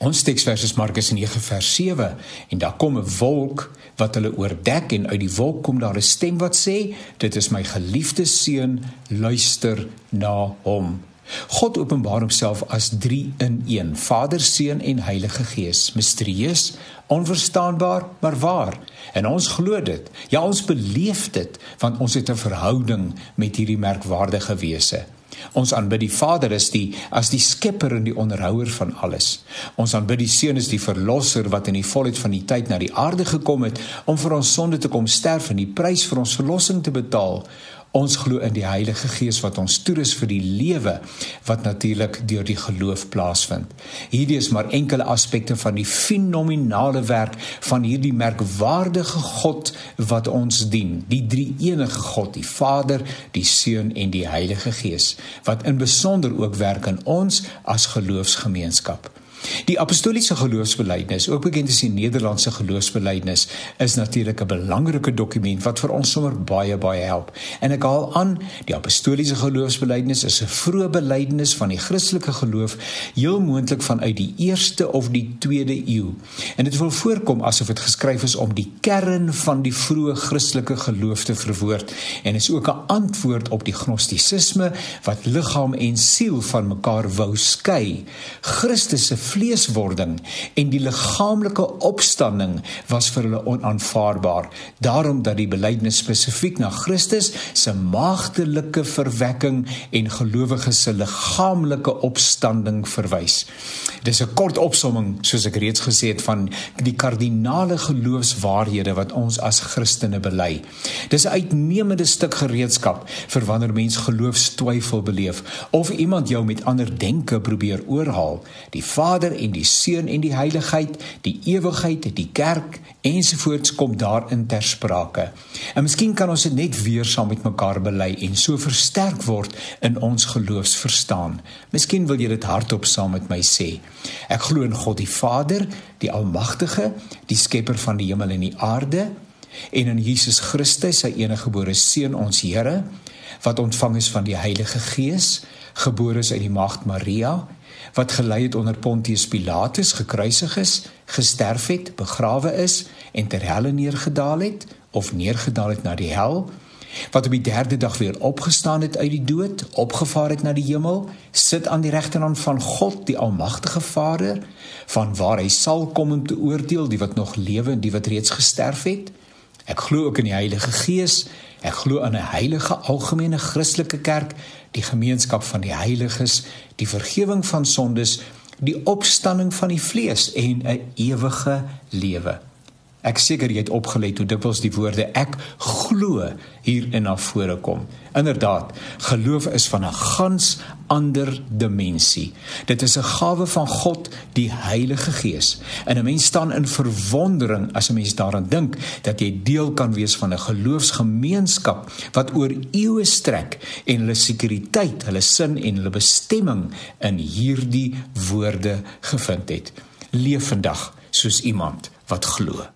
Ons teksvers is Markus 9 vers 7 en daar kom 'n wolk wat hulle oordek en uit die wolk kom daar 'n stem wat sê dit is my geliefde seun luister na hom. God openbaar homself as 3 in 1 Vader, Seun en Heilige Gees misterieus onverstaanbaar maar waar. En ons glo dit. Ja ons beleef dit want ons het 'n verhouding met hierdie merkwaardige wese Ons aanbid die Vader as die as die skepper en die onderhouer van alles. Ons aanbid die Seun as die verlosser wat in die volheid van die tyd na die aarde gekom het om vir ons sonde te kom sterf en die prys vir ons verlossing te betaal. Ons glo in die Heilige Gees wat ons toerus vir die lewe wat natuurlik deur die geloof plaasvind. Hierdie is maar enkele aspekte van die fenominale werk van hierdie merkwaardige God wat ons dien, die drie-enige God, die Vader, die Seun en die Heilige Gees, wat in besonder ook werk in ons as geloofsgemeenskap. Die apostoliese geloofsbelijdenis, ook bekend as die Nederlandse geloofsbelijdenis, is natuurlik 'n belangrike dokument wat vir ons sommer baie baie help. En ek haal aan, die apostoliese geloofsbelijdenis is 'n vroeë belydenis van die Christelike geloof, heel moontlik vanuit die 1ste of die 2de eeu. En dit wil voorkom asof dit geskryf is om die kern van die vroeë Christelike geloof te verwoord en is ook 'n antwoord op die gnostisisme wat liggaam en siel van mekaar wou skei. Christus se vleeswording en die liggaamlike opstanding was vir hulle onaanvaarbaar daarom dat die belydenis spesifiek na Christus se maagdelike verwekking en gelowiges se liggaamlike opstanding verwys. Dis 'n kort opsomming soos ek reeds gesê het van die kardinale geloofswaarhede wat ons as Christene bely. Dis 'n uitnemende stuk gereedskap vir wanneer mens geloofstwyfel beleef of iemand jou met ander denke probeer oorhaal. Die Vader Vader en die Seun en die Heiligheid, die ewigheid, die kerk ensovoorts kom daarin ter sprake. En miskien kan ons dit net weer saam met mekaar bely en so versterk word in ons geloofsverstaan. Miskien wil jy dit hardop saam met my sê. Ek glo in God die Vader, die Almagtige, die skepper van die hemel en die aarde en in Jesus Christus, sy eniggebore seun ons Here wat ontvang is van die Heilige Gees, gebore is uit die maagd Maria wat gelei het onder Pontius Pilatus, gekruisig is, gesterf het, begrawe is en ter helle neergedaal het of neergedaal het na die hel, wat op die derde dag weer opgestaan het uit die dood, opgevaar het na die hemel, sit aan die regterhand van God, die almagtige Vader, van waar hy sal kom om te oordeel die wat nog lewe en die wat reeds gesterf het. Ek glo ook in die Heilige Gees. Ek glo aan 'n heilige algemene Christelike kerk, die gemeenskap van die heiliges, die vergifnis van sondes, die opstanding van die vlees en 'n ewige lewe. Ek seker jy het opgelet hoe dikwels die woorde ek glo hier in na vore kom. Inderdaad, geloof is van 'n gans ander dimensie. Dit is 'n gawe van God, die Heilige Gees. En 'n mens staan in verwondering as 'n mens daaraan dink dat jy deel kan wees van 'n geloofsgemeenskap wat oor eeue strek en hulle sekuriteit, hulle sin en hulle bestemming in hierdie woorde gevind het. Leef vandag soos iemand wat glo.